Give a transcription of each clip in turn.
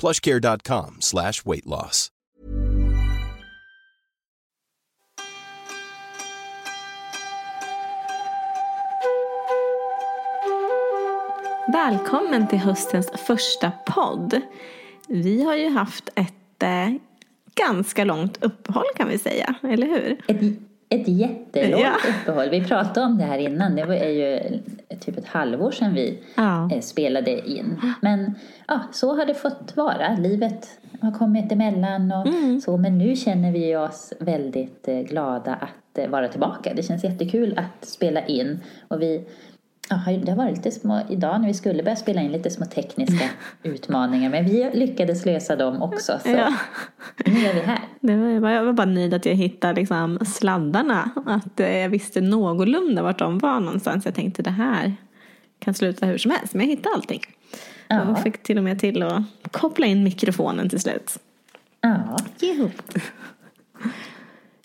plushcare.com slash weight loss. Välkommen till höstens första podd. Vi har ju haft ett eh, ganska långt uppehåll kan vi säga, eller hur? Ett, ett jättelångt Ja. uppehåll. Vi pratade om det här innan. Det var- är ju typ ett halvår sedan vi Ja. eh, spelade in. Men ja, så har det fått vara. Livet har kommit emellan och Mm. så. Men nu känner vi oss väldigt eh, glada att eh, vara tillbaka. Det känns jättekul att spela in. Och vi Det har varit lite små, idag när vi skulle börja spela in lite små tekniska utmaningar men vi lyckades lösa dem också så Ja. nu är vi här. Det var, jag var- jag bara nöjd att jag hittade liksom sladdarna. Att eh, jag visste någorlunda vart de var någonstans. Jag tänkte det här kan sluta hur som helst. Men jag hittade allting. Ja. Och fick till och med till att koppla in mikrofonen till slut. Ja. Juhu.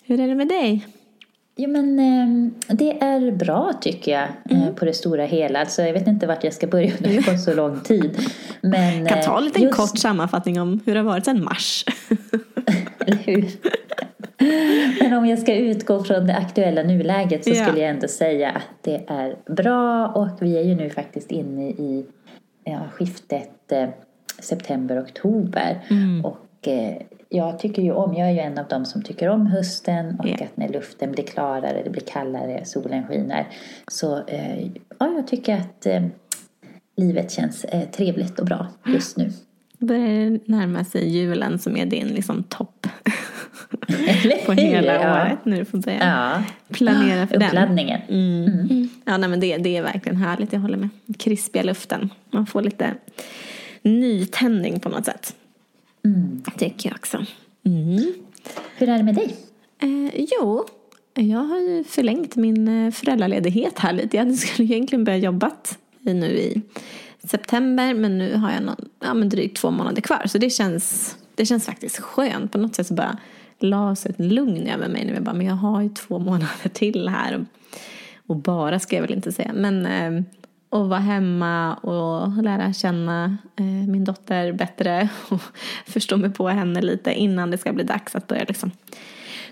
Hur är det med dig? Jo men eh, det är bra tycker jag Mm. eh, på det stora hela. Alltså, jag vet inte vart jag ska börja nu på så lång tid. Men, kan ta en eh, liten just- kort sammanfattning om hur det har varit sedan mars. Eller hur? Men om jag ska utgå från det aktuella nuläget så Ja. skulle jag ändå säga att det är bra och vi är ju nu faktiskt inne i ja, skiftet eh, september-oktober. Mm. Och eh, jag tycker ju om, jag är ju en av dem som tycker om hösten och Ja. att när luften blir klarare, det blir kallare, solen skiner. Så eh, ja, jag tycker att eh, livet känns eh, trevligt och bra just nu. börjar närma sig julen som är din liksom topp på hela Ja. året nu får säga. Ja. Planera för den. Uppladdningen. Mm. Ja, nej, men det, det är verkligen härligt. Jag håller med. Krispiga luften. Man får lite nytändning på något sätt. Mm. Tycker jag också. Mm. Hur är det med dig? Eh, jo, jag har ju förlängt min eh, föräldraledighet här lite. Jag skulle egentligen börja jobbat i nu i september. Men nu har jag någon, ja, men drygt två månader kvar. Så det känns, det känns faktiskt skönt. På något sätt så bara la sig ett lugn över mig. Nu jag bara, men jag har ju två månader till här. Och, och bara ska jag väl inte säga. Men eh, att vara hemma och lära känna eh, min dotter bättre. Och förstå mig på henne lite innan det ska bli dags att börja liksom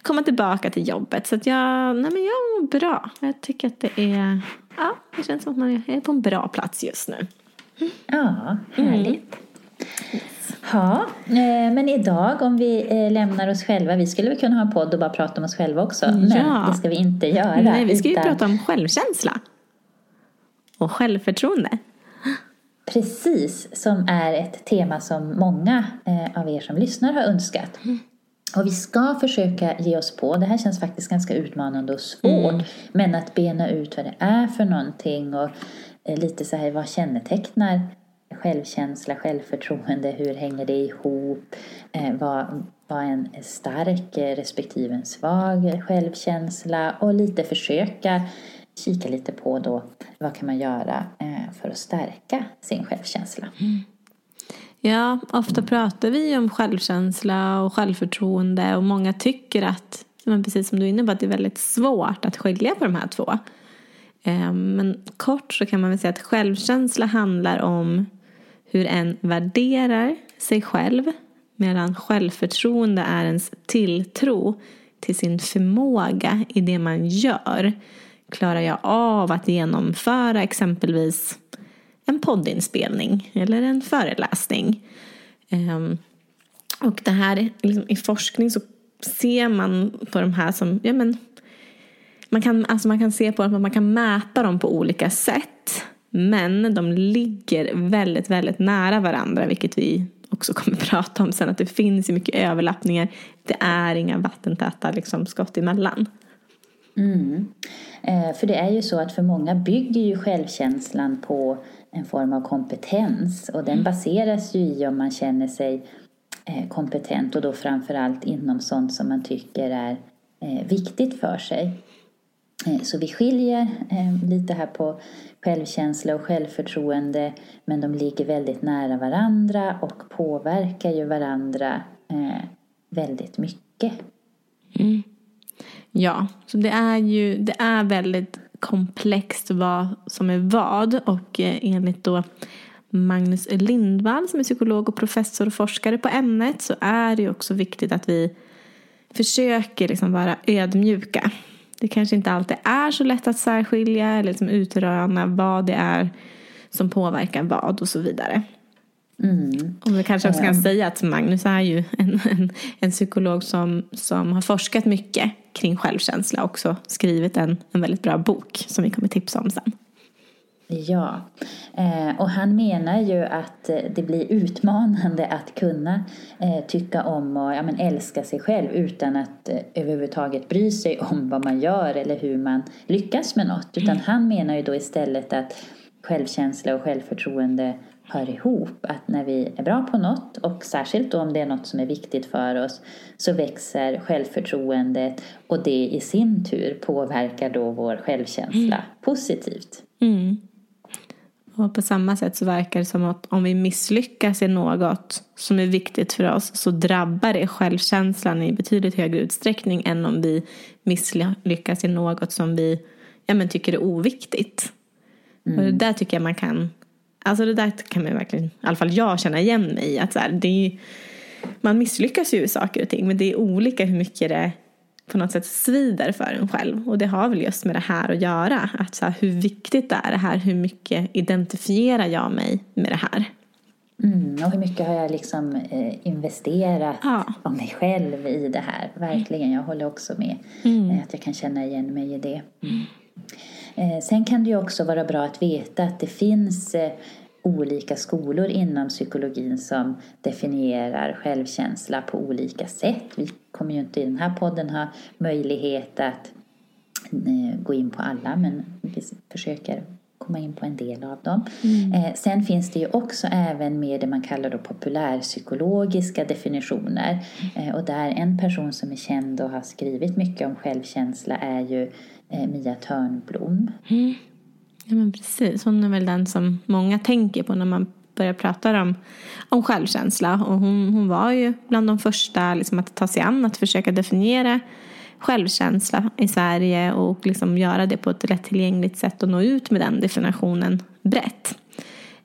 komma tillbaka till jobbet. Så att jag, nej men jag mår bra. Jag tycker att det är, ja, det känns som att man är på en bra plats just nu. Ja, härligt. Ja, eh, men idag om vi eh, lämnar oss själva, vi skulle väl kunna ha en podd och bara prata om oss själva också, men Ja. det ska vi inte göra. Nej, vi ska ju utan prata om självkänsla. Och självförtroende. Precis, som är ett tema som många eh, av er som lyssnar har önskat. Och vi ska försöka ge oss på, det här känns faktiskt ganska utmanande och svårt, men att bena ut vad det är för någonting och eh, lite så här, vad kännetecknar självkänsla, självförtroende, hur hänger det ihop, eh, vad, vad är en stark respektive en svag självkänsla? Och lite försöka kika lite på då vad kan man göra eh, för att stärka sin självkänsla. Ja, ofta pratar vi om självkänsla och självförtroende och många tycker att, men precis som du är inne på, att det är väldigt svårt att skilja på de här två. Ehm, men kort så kan man väl säga att självkänsla handlar om hur en värderar sig själv medan självförtroende är ens tilltro till sin förmåga i det man gör. Klarar jag av att genomföra exempelvis en poddinspelning eller en föreläsning? Ehm, och det här, liksom, i forskning så ser man på de här som, ja men man kan, alltså man kan se på att man kan mäta dem på olika sätt. Men de ligger väldigt, väldigt nära varandra, vilket vi också kommer prata om sen. Att det finns ju mycket överlappningar. Det är inga vattentäta liksom, skott emellan. Mm. Eh, för det är ju så att för många bygger ju självkänslan på en form av kompetens. Och den mm. baseras ju i om man känner sig eh, kompetent och då framförallt inom sånt som man tycker är eh, viktigt för sig. Så vi skiljer lite här på självkänsla och självförtroende men de ligger väldigt nära varandra och påverkar ju varandra väldigt mycket. Mm. Ja, så det är ju det är väldigt komplext vad som är vad och eh, enligt då Magnus Lindvall som är psykolog och professor och forskare på ämnet så är det också viktigt att vi försöker liksom vara ödmjuka det kanske inte alltid är så lätt att särskilja eller liksom utröna vad det är som påverkar vad och så vidare. Mm. Och vi kanske också kan mm. säga att Magnus är ju en, en, en, psykolog som, som har forskat mycket kring självkänsla och också skrivit en, en väldigt bra bok som vi kommer tipsa om sen. Ja, eh, och han menar ju att eh, det blir utmanande att kunna eh, tycka om och ja, men älska sig själv utan att överhuvudtaget bry sig om vad man gör eller hur man lyckas med något. Utan mm. han menar ju då istället att självkänsla och självförtroende hör ihop. Att när vi är bra på något och särskilt då om det är något som är viktigt för oss så växer självförtroendet och det i sin tur påverkar då vår självkänsla mm. positivt. Mm. Och på samma sätt så verkar det som att om vi misslyckas i något som är viktigt för oss så drabbar det självkänslan i betydligt högre utsträckning än om vi misslyckas i något som vi ja, men tycker är oviktigt. Mm. Och det där tycker jag man kan, alltså det där kan man verkligen, i alla fall jag känna igen mig i. Att så här, det är, man misslyckas ju i saker och ting men det är olika hur mycket det på något sätt svider för en själv. Och det har väl just med det här att göra. Att så här, hur viktigt är det här? Hur mycket identifierar jag mig med det här? Mm, och hur mycket har jag liksom eh, investerat ja. av mig själv i det här? Verkligen, jag håller också med. Mm. Eh, att jag kan känna igen mig i det. Mm. Eh, sen kan det ju också vara bra att veta att det finns eh, olika skolor inom psykologin som definierar självkänsla på olika sätt. Vi kommer ju inte i den här podden ha möjlighet att eh, gå in på alla men vi försöker komma in på en del av dem. Mm. Sen finns det ju också även med det man kallar då populärpsykologiska definitioner. Eh, och där en person som är känd och har skrivit mycket om självkänsla är ju Eh, Mia Törnblom. Mm. Ja men precis, hon är väl den som många tänker på när man börjar prata om, om självkänsla. Och hon, hon var ju bland de första liksom, att ta sig an att försöka definiera självkänsla i Sverige och liksom göra det på ett lättillgängligt sätt och nå ut med den definitionen brett.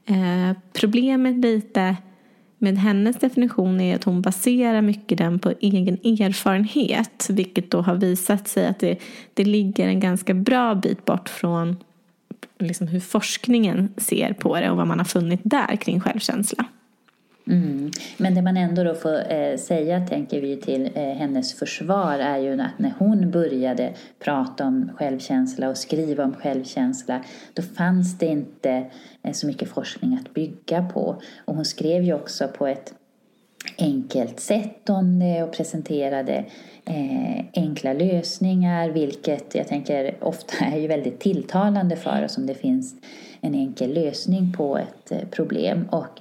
Eh, problemet lite med hennes definition är att hon baserar mycket den på egen erfarenhet vilket då har visat sig att det, det ligger en ganska bra bit bort från liksom hur forskningen ser på det och vad man har funnit där kring självkänsla. Mm. Men det man ändå då får eh, säga, tänker vi till eh, hennes försvar, är ju att när hon började prata om självkänsla och skriva om självkänsla, då fanns det inte eh, så mycket forskning att bygga på. Och hon skrev ju också på ett enkelt sätt om det och presenterade eh, enkla lösningar vilket jag tänker ofta är ju väldigt tilltalande för oss om det finns en enkel lösning på ett eh, problem. Och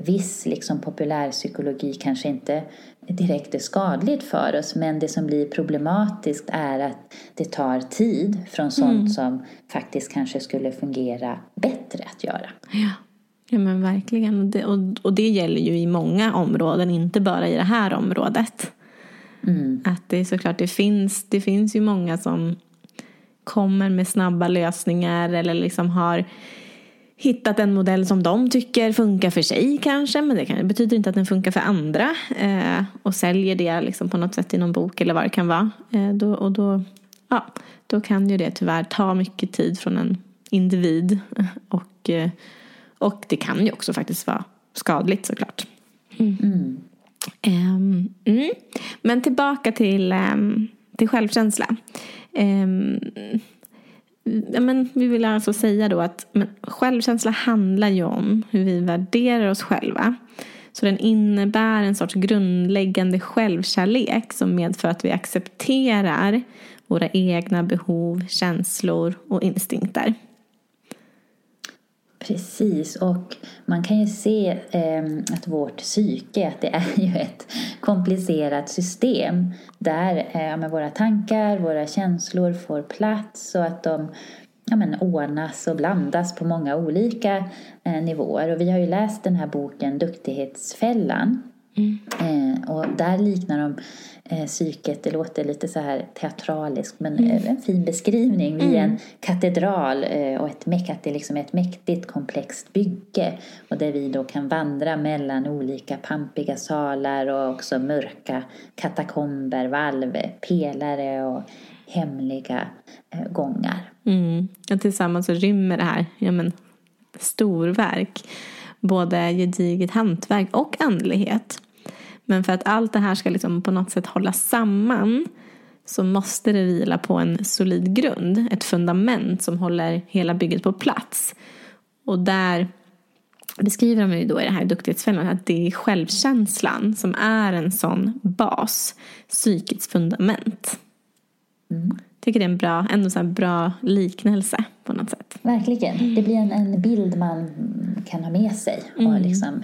viss liksom, populärpsykologi kanske inte direkt är skadligt för oss men det som blir problematiskt är att det tar tid från sånt mm. som faktiskt kanske skulle fungera bättre att göra. Ja. Ja men verkligen. Och det, och, och det gäller ju i många områden, inte bara i det här området. Mm. Att det är såklart, det finns, det finns ju många som kommer med snabba lösningar eller liksom har hittat en modell som de tycker funkar för sig kanske, men det, kan, betyder inte att den funkar för andra. Eh, och säljer det liksom på något sätt i någon bok eller vad det kan vara. Eh, då, och då, ja, då kan ju det tyvärr ta mycket tid från en individ. Och, eh, och det kan ju också faktiskt vara skadligt såklart. Mm. Um, mm. Men tillbaka till, um, till självkänsla. Um, ja, men vi vill alltså säga då att men, självkänsla handlar ju om hur vi värderar oss själva. Så den innebär en sorts grundläggande självkärlek som medför att vi accepterar våra egna behov, känslor och instinkter. Precis, och man kan ju se eh, att vårt psyke, att det är ju ett komplicerat system där eh, med våra tankar, våra känslor får plats och att de ja, men, ordnas och blandas på många olika eh, nivåer. Och vi har ju läst den här boken Duktighetsfällan. Mm. Eh, och där liknar de eh, psyket, det låter lite så här teatraliskt men mm. en fin beskrivning vid mm. en katedral eh, och ett, att det liksom är ett mäktigt komplext bygge och där vi då kan vandra mellan olika pampiga salar och också mörka katakomber, valv, pelare och hemliga eh, gångar. Mm. Och tillsammans så rymmer det här ja, men, storverk både gediget hantverk och andlighet. Men för att allt det här ska liksom på något sätt hålla samman så måste det vila på en solid grund, ett fundament som håller hela bygget på plats. Och där beskriver de ju då i det här duktighetsfällan att det är självkänslan som är en sån bas, psykets fundament. Mm. Tycker det är en bra, ändå så bra liknelse på något sätt. Verkligen. Det blir en, en bild man kan ha med sig och mm. liksom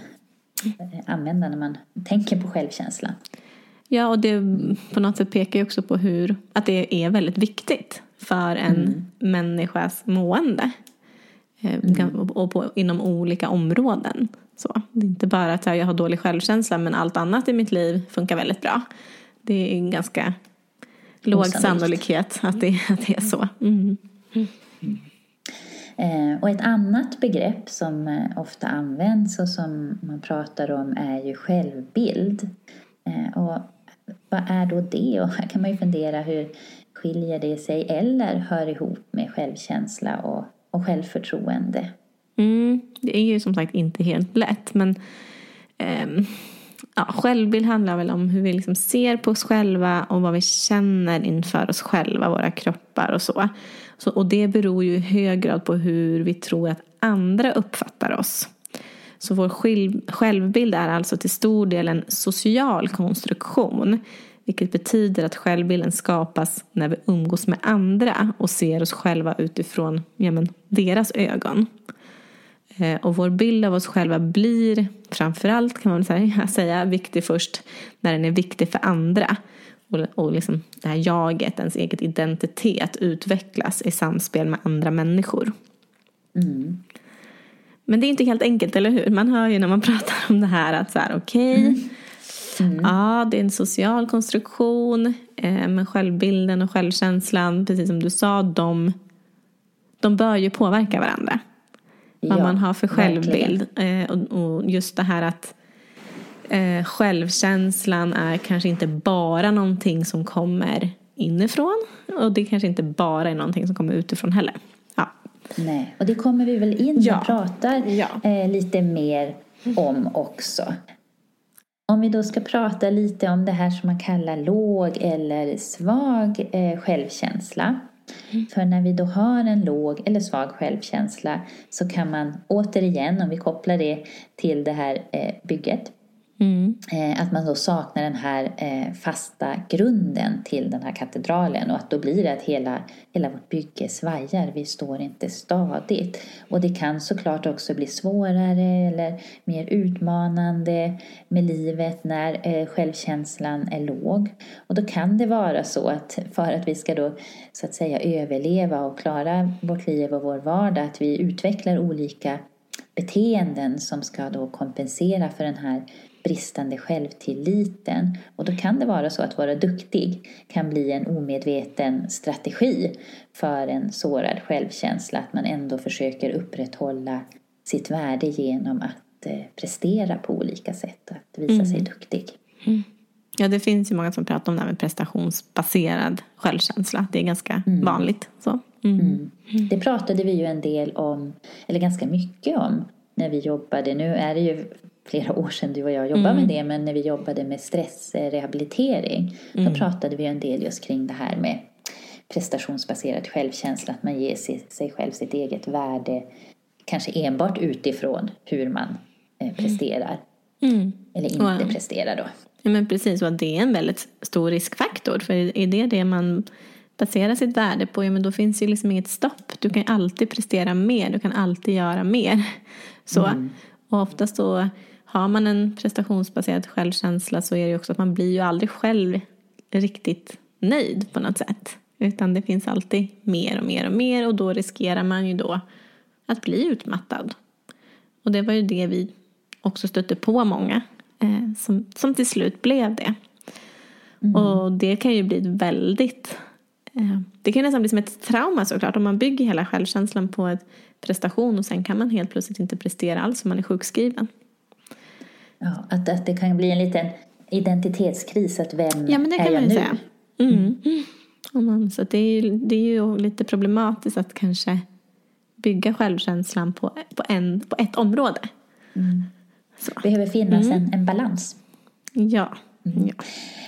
använda när man tänker på självkänslan. Ja, och det på något sätt pekar ju också på hur, att det är väldigt viktigt för en mm. människas mående. Eh, mm. Och på, inom olika områden. Så. Det är inte bara att jag har dålig självkänsla men allt annat i mitt liv funkar väldigt bra. Det är en ganska låg sannolikhet att det, att det är så. Mm. Eh, och ett annat begrepp som eh, ofta används och som man pratar om är ju självbild. Eh, och vad är då det? Och här kan man ju fundera hur skiljer det sig eller hör ihop med självkänsla och, och självförtroende? Mm, det är ju som sagt inte helt lätt men ehm, ja, självbild handlar väl om hur vi liksom ser på oss själva och vad vi känner inför oss själva, våra kroppar och så så. Och det beror ju i hög grad på hur vi tror att andra uppfattar oss. Så vår självbild är alltså till stor del en social konstruktion. Vilket betyder att självbilden skapas när vi umgås med andra och ser oss själva utifrån ja, men, deras ögon. Eh, och vår bild av oss själva blir framförallt kan man säga viktig först när den är viktig för andra. Och, och liksom det här jaget, ens eget identitet utvecklas i samspel med andra människor. Mm. Men det är inte helt enkelt, eller hur? Man hör ju när man pratar om det här att så här, okej, okay, mm. mm. ja, det är en social konstruktion, eh, men självbilden och självkänslan, precis som du sa, de, de bör ju påverka varandra vad ja, man har för självbild. Eh, och, och, just det här att eh, självkänslan är kanske inte bara någonting som kommer inifrån. Och det kanske inte bara är någonting som kommer utifrån heller. Ja. Nej, och det kommer vi väl in ja. och pratar ja. eh, lite mer om också. Om vi då ska prata lite om det här som man kallar låg eller svag eh, självkänsla. Mm. För när vi då har en låg eller svag självkänsla så kan man återigen, om vi kopplar det till det här eh, bygget, Mm. Eh, att man då saknar den här eh, fasta grunden till den här katedralen och att då blir det att hela, hela vårt bygge svajar, vi står inte stadigt. Och det kan såklart också bli svårare eller mer utmanande med livet när eh, självkänslan är låg. Och då kan det vara så att för att vi ska då så att säga överleva och klara vårt liv och vår vardag att vi utvecklar olika beteenden som ska då kompensera för den här bristande självtilliten. Och då kan det vara så att vara duktig kan bli en omedveten strategi för en sårad självkänsla. Att man ändå försöker upprätthålla sitt värde genom att eh, prestera på olika sätt. Att visa mm. sig duktig. Mm. Ja, det finns ju många som pratar om det här med prestationsbaserad självkänsla. Det är ganska mm. vanligt. Så. Mm. mm. Det pratade vi ju en del om, eller ganska mycket om, när vi jobbade. Nu är det ju flera år sedan du och jag jobbade mm. med det, men när vi jobbade med stressrehabilitering, mm. då pratade vi en del just kring det här med prestationsbaserad självkänsla, att man ger sig själv sitt eget värde, kanske enbart utifrån hur man eh, presterar. Mm. Eller inte wow. presterar då. Ja, men precis, och det är en väldigt stor riskfaktor. För är det det man baserar sitt värde på, ja men då finns ju liksom inget stopp. Du kan alltid prestera mer, du kan alltid göra mer. Så, mm. Och oftast då har man en prestationsbaserad självkänsla så är det också att man blir ju aldrig själv riktigt nöjd på något sätt. Utan det finns alltid mer och mer och mer och då riskerar man ju då att bli utmattad. Och det var ju det vi också stötte på många eh, som, som till slut blev det. Mm. Och det kan ju bli väldigt eh, det kan nästan bli som ett trauma såklart om man bygger hela självkänslan på ett prestation och sen kan man helt plötsligt inte prestera alls om man är sjukskriven. Ja, att, att det kan bli en liten identitetskris, att vem ja, men det kan är jag man nu? Säga. Mm. Mm. Så det är, det är ju lite problematiskt att kanske bygga självkänslan på, på, en, på ett område. Mm. Så. behöver finnas mm. en, en balans. Ja. Mm. ja.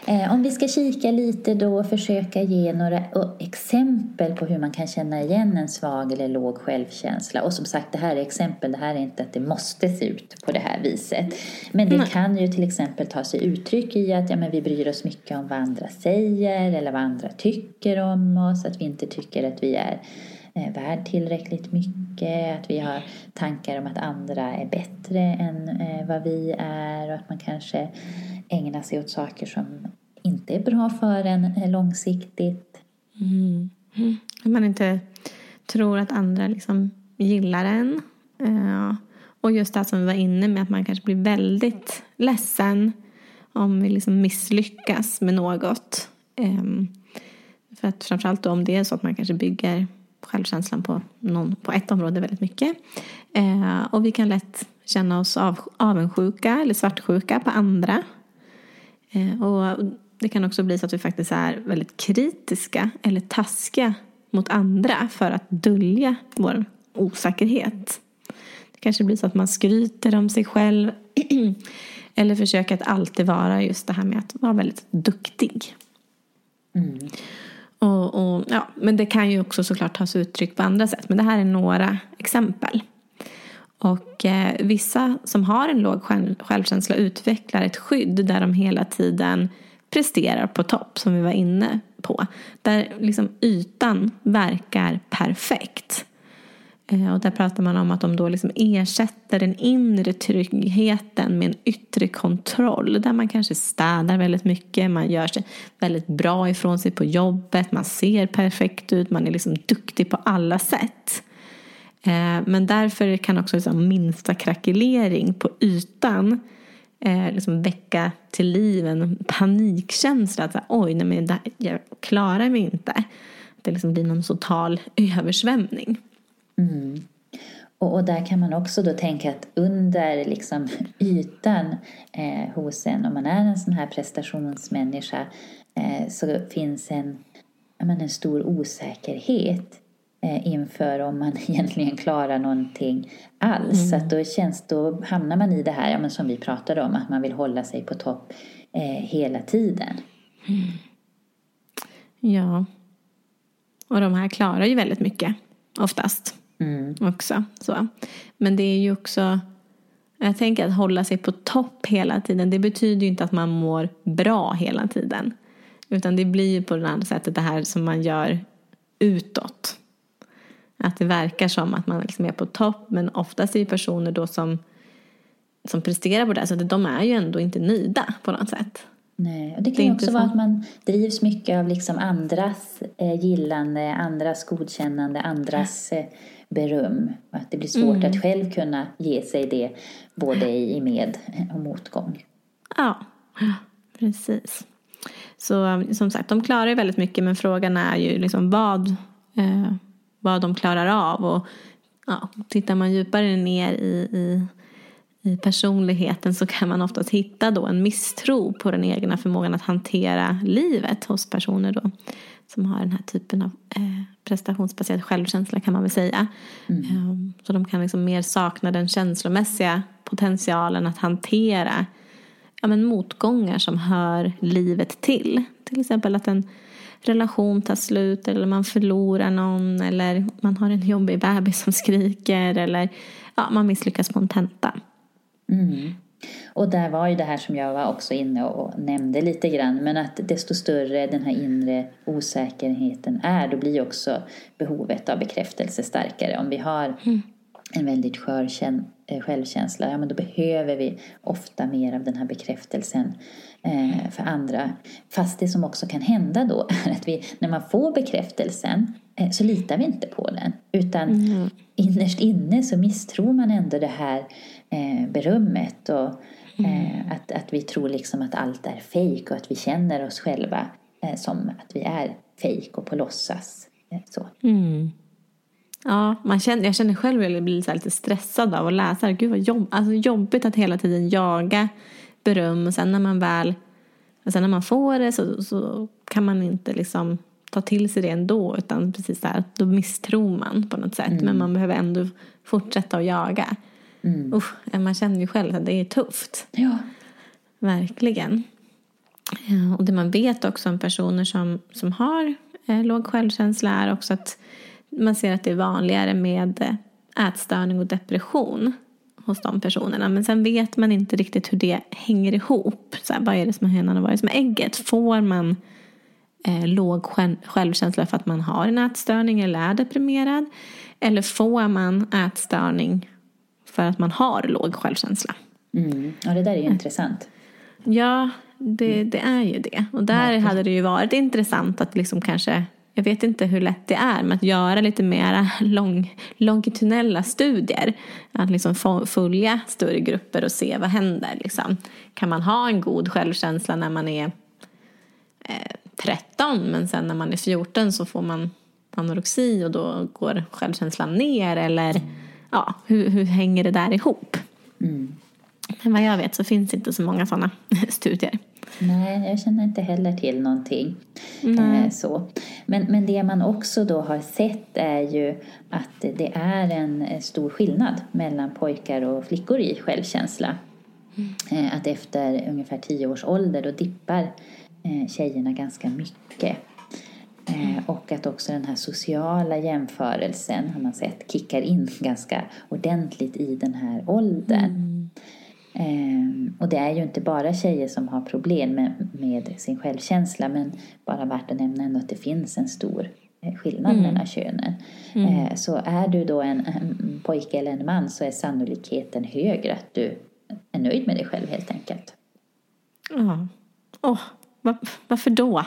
Eh, om vi ska kika lite då och försöka ge några exempel på hur man kan känna igen en svag eller låg självkänsla. Och som sagt, det här är exempel, det här är inte att det måste se ut på det här viset. Men det Nej. kan ju till exempel ta sig uttryck i att ja, men vi bryr oss mycket om vad andra säger eller vad andra tycker om oss, att vi inte tycker att vi är eh, värd tillräckligt mycket, att vi har tankar om att andra är bättre än eh, vad vi är och att man kanske Ägna sig åt saker som inte är bra för en eh, långsiktigt. Mm. Mm. Att man inte tror att andra liksom gillar en. Uh, och just det som vi var inne med, att man kanske blir väldigt ledsen om vi liksom misslyckas med något. Um, för att framförallt då om det är så att man kanske bygger självkänslan på, någon, på ett område väldigt mycket. Uh, och vi kan lätt känna oss av, avundsjuka eller svartsjuka på andra. Uh, och det kan också bli så att vi faktiskt är väldigt kritiska eller taskiga mot andra för att dölja vår osäkerhet. Det kanske blir så att man skryter om sig själv eller försöker att alltid vara just det här med att vara väldigt duktig. Mm. Och, och, ja, men det kan ju också såklart ta sig uttryck på andra sätt. Men det här är några exempel. Och eh, vissa som har en låg självkänsla utvecklar ett skydd där de hela tiden presterar på topp som vi var inne på. Där liksom ytan verkar perfekt. Eh, och där pratar man om att de då liksom ersätter den inre tryggheten med en yttre kontroll. Där man kanske städar väldigt mycket, man gör sig väldigt bra ifrån sig på jobbet, man ser perfekt ut, man är liksom duktig på alla sätt. Eh, men därför kan också liksom minsta krackelering på ytan eh, liksom väcka till liv en panikkänsla. Att så oj, nej, men jag klarar mig inte. Att det liksom blir någon total översvämning. Mm. Och, och, där kan man också då tänka att under liksom ytan eh, hos en, om man är en sån här prestationsmänniska, eh, så finns en, menar, en stor osäkerhet inför om man egentligen klarar någonting alls. Mm. Så att då, känns, då hamnar man i det här ja, men som vi pratade om, att man vill hålla sig på topp eh, hela tiden. Mm. Ja. Och de här klarar ju väldigt mycket oftast mm. också. Så. Men det är ju också, jag tänker att hålla sig på topp hela tiden, det betyder ju inte att man mår bra hela tiden. Utan det blir ju på det andra sättet det här som man gör utåt. Att det verkar som att man liksom är på topp men oftast är det personer då som, som presterar på det så att de är ju ändå inte nöjda på något sätt. Nej, och det kan det ju också vara att man drivs mycket av liksom andras eh, gillande, andras godkännande, andras eh, beröm. Och att det blir svårt mm. att själv kunna ge sig det både i med och motgång. Ja, precis. Så som sagt, de klarar ju väldigt mycket men frågan är ju liksom vad, eh, vad de klarar av. Och ja, tittar man djupare ner i, i, i personligheten så kan man oftast hitta då en misstro på den egna förmågan att hantera livet hos personer då som har den här typen av eh, prestationsbaserad självkänsla kan man väl säga. Mm. Um, så de kan liksom mer sakna den känslomässiga potentialen att hantera ja, men motgångar som hör livet till. Till exempel att en relation tar slut eller man förlorar någon eller man har en jobbig bebis som skriker eller ja, man misslyckas på en tenta. Mm. Och där var ju det här som jag var också inne och nämnde lite grann. Men att desto större den här inre osäkerheten är, då blir också behovet av bekräftelse starkare. Om vi har mm. en väldigt skör eh, självkänsla, ja men då behöver vi ofta mer av den här bekräftelsen för andra. Fast det som också kan hända då är att vi, när man får bekräftelsen eh, så litar vi inte på den. Utan mm. innerst inne så misstror man ändå det här eh, berömmet. Och mm. att, att vi tror liksom att allt är fejk och att vi känner oss själva som att vi är fejk och på låtsas. så. Mm. Ja, man känner, jag känner själv att jag blir lite stressad av att läsa Gud vad jobb, alltså jobbigt att hela tiden jaga beröm och sen när man väl sen när man får det så, så kan man inte liksom ta till sig det ändå utan precis där, då misstror man på något sätt mm. men man behöver ändå fortsätta att jaga. Mm. Usch, man känner ju själv att det är tufft. Ja. Verkligen. Ja, och det man vet också om personer som, som har eh, låg självkänsla är också att man ser att det är vanligare med eh, ätstörning och depression hos de personerna. Men sen vet man inte riktigt hur det hänger ihop. Så här, vad är det som är hönan och vad är det som är ägget? Får man eh, låg självkänsla för att man har en ätstörning eller är deprimerad? Eller får man ätstörning för att man har låg självkänsla? Mm. Ja, det där är ju intressant. Ja, det, det är ju det. Och där hade det ju varit intressant att liksom kanske jag vet inte hur lätt det är med att göra lite mer lång, longitudinella studier. Att liksom följa större grupper och se vad händer. Liksom. Kan man ha en god självkänsla när man är eh, 13 men sen när man är 14 så får man anorexi och då går självkänslan ner eller ja, hur, hur hänger det där ihop? Mm. Men vad jag vet så finns inte så många sådana studier. Nej, jag känner inte heller till någonting. Eh, så. Men, men det man också då har sett är ju att det är en stor skillnad mellan pojkar och flickor i självkänsla. Mm. Eh, att efter ungefär tio års ålder då dippar eh, tjejerna ganska mycket. Eh, och att också den här sociala jämförelsen har man sett kickar in ganska ordentligt i den här åldern. Ehm, och det är ju inte bara tjejer som har problem med, med sin självkänsla men bara värt att nämna ändå att det finns en stor eh, skillnad mm. mellan könen. Mm. Ehm, så är du då en, en pojke eller en man så är sannolikheten högre att du är nöjd med dig själv helt enkelt. Ja. Oh, var, varför då?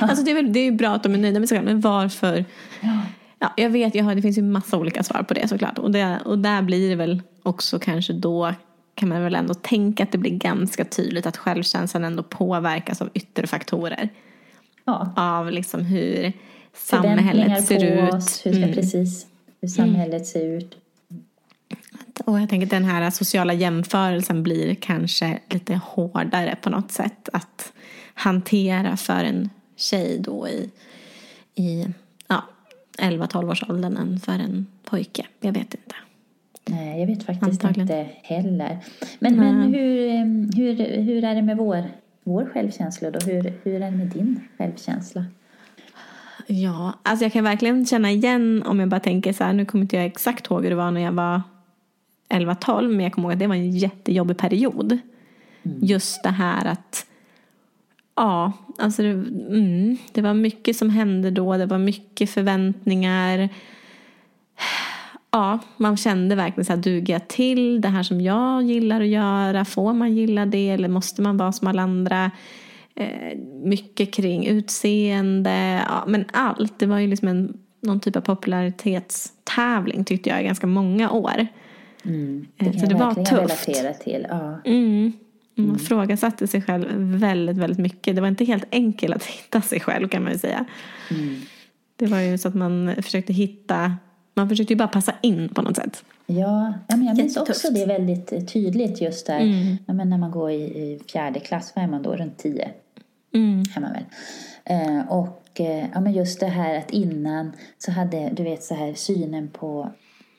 alltså det är, väl, det är bra att de är nöjda med sig själva men varför? Ja. Ja, jag vet, jag har, det finns ju massa olika svar på det såklart. Och, det, och där blir det väl också kanske då kan man väl ändå tänka att det blir ganska tydligt att självkänslan ändå påverkas av yttre faktorer. Ja. Av liksom hur samhället ser ut. Oss, hur, mm. precis, hur samhället mm. ser ut. Och jag tänker att den här sociala jämförelsen blir kanske lite hårdare på något sätt att hantera för en tjej då i, i ja, 11-12 års åldern än för en pojke. Jag vet inte. Nej, jag vet faktiskt Antagligen. inte heller. Men, men hur, hur, hur är det med vår, vår självkänsla då? Hur, hur är det med din självkänsla? Ja, alltså jag kan verkligen känna igen om jag bara tänker så här, nu kommer inte jag exakt ihåg hur det var när jag var 11-12, men jag kommer ihåg att det var en jättejobbig period. Mm. Just det här att, ja, alltså det, mm, det var mycket som hände då, det var mycket förväntningar ja, man kände verkligen så här, duger jag till det här som jag gillar att göra? Får man gilla det eller måste man vara som alla andra? Eh, mycket kring utseende, ja, men allt. Det var ju liksom en någon typ av popularitetstävling tyckte jag i ganska många år. Mm, det Eh, så det var tufft. relatera till. Ja. Mm. Man ifrågasatte sig själv väldigt, väldigt mycket. Det var inte helt enkelt att hitta sig själv kan man ju säga. Mm. Det var ju så att man försökte hitta, man försökte ju bara passa in på något sätt. Ja, ja men jag minns också det väldigt eh, tydligt just där. Mm. Ja, men när man går i, i fjärde klass, vad är man då? Runt tio Mm. är man väl. Eh, och eh, ja, men just det här att innan så hade du vet så här synen på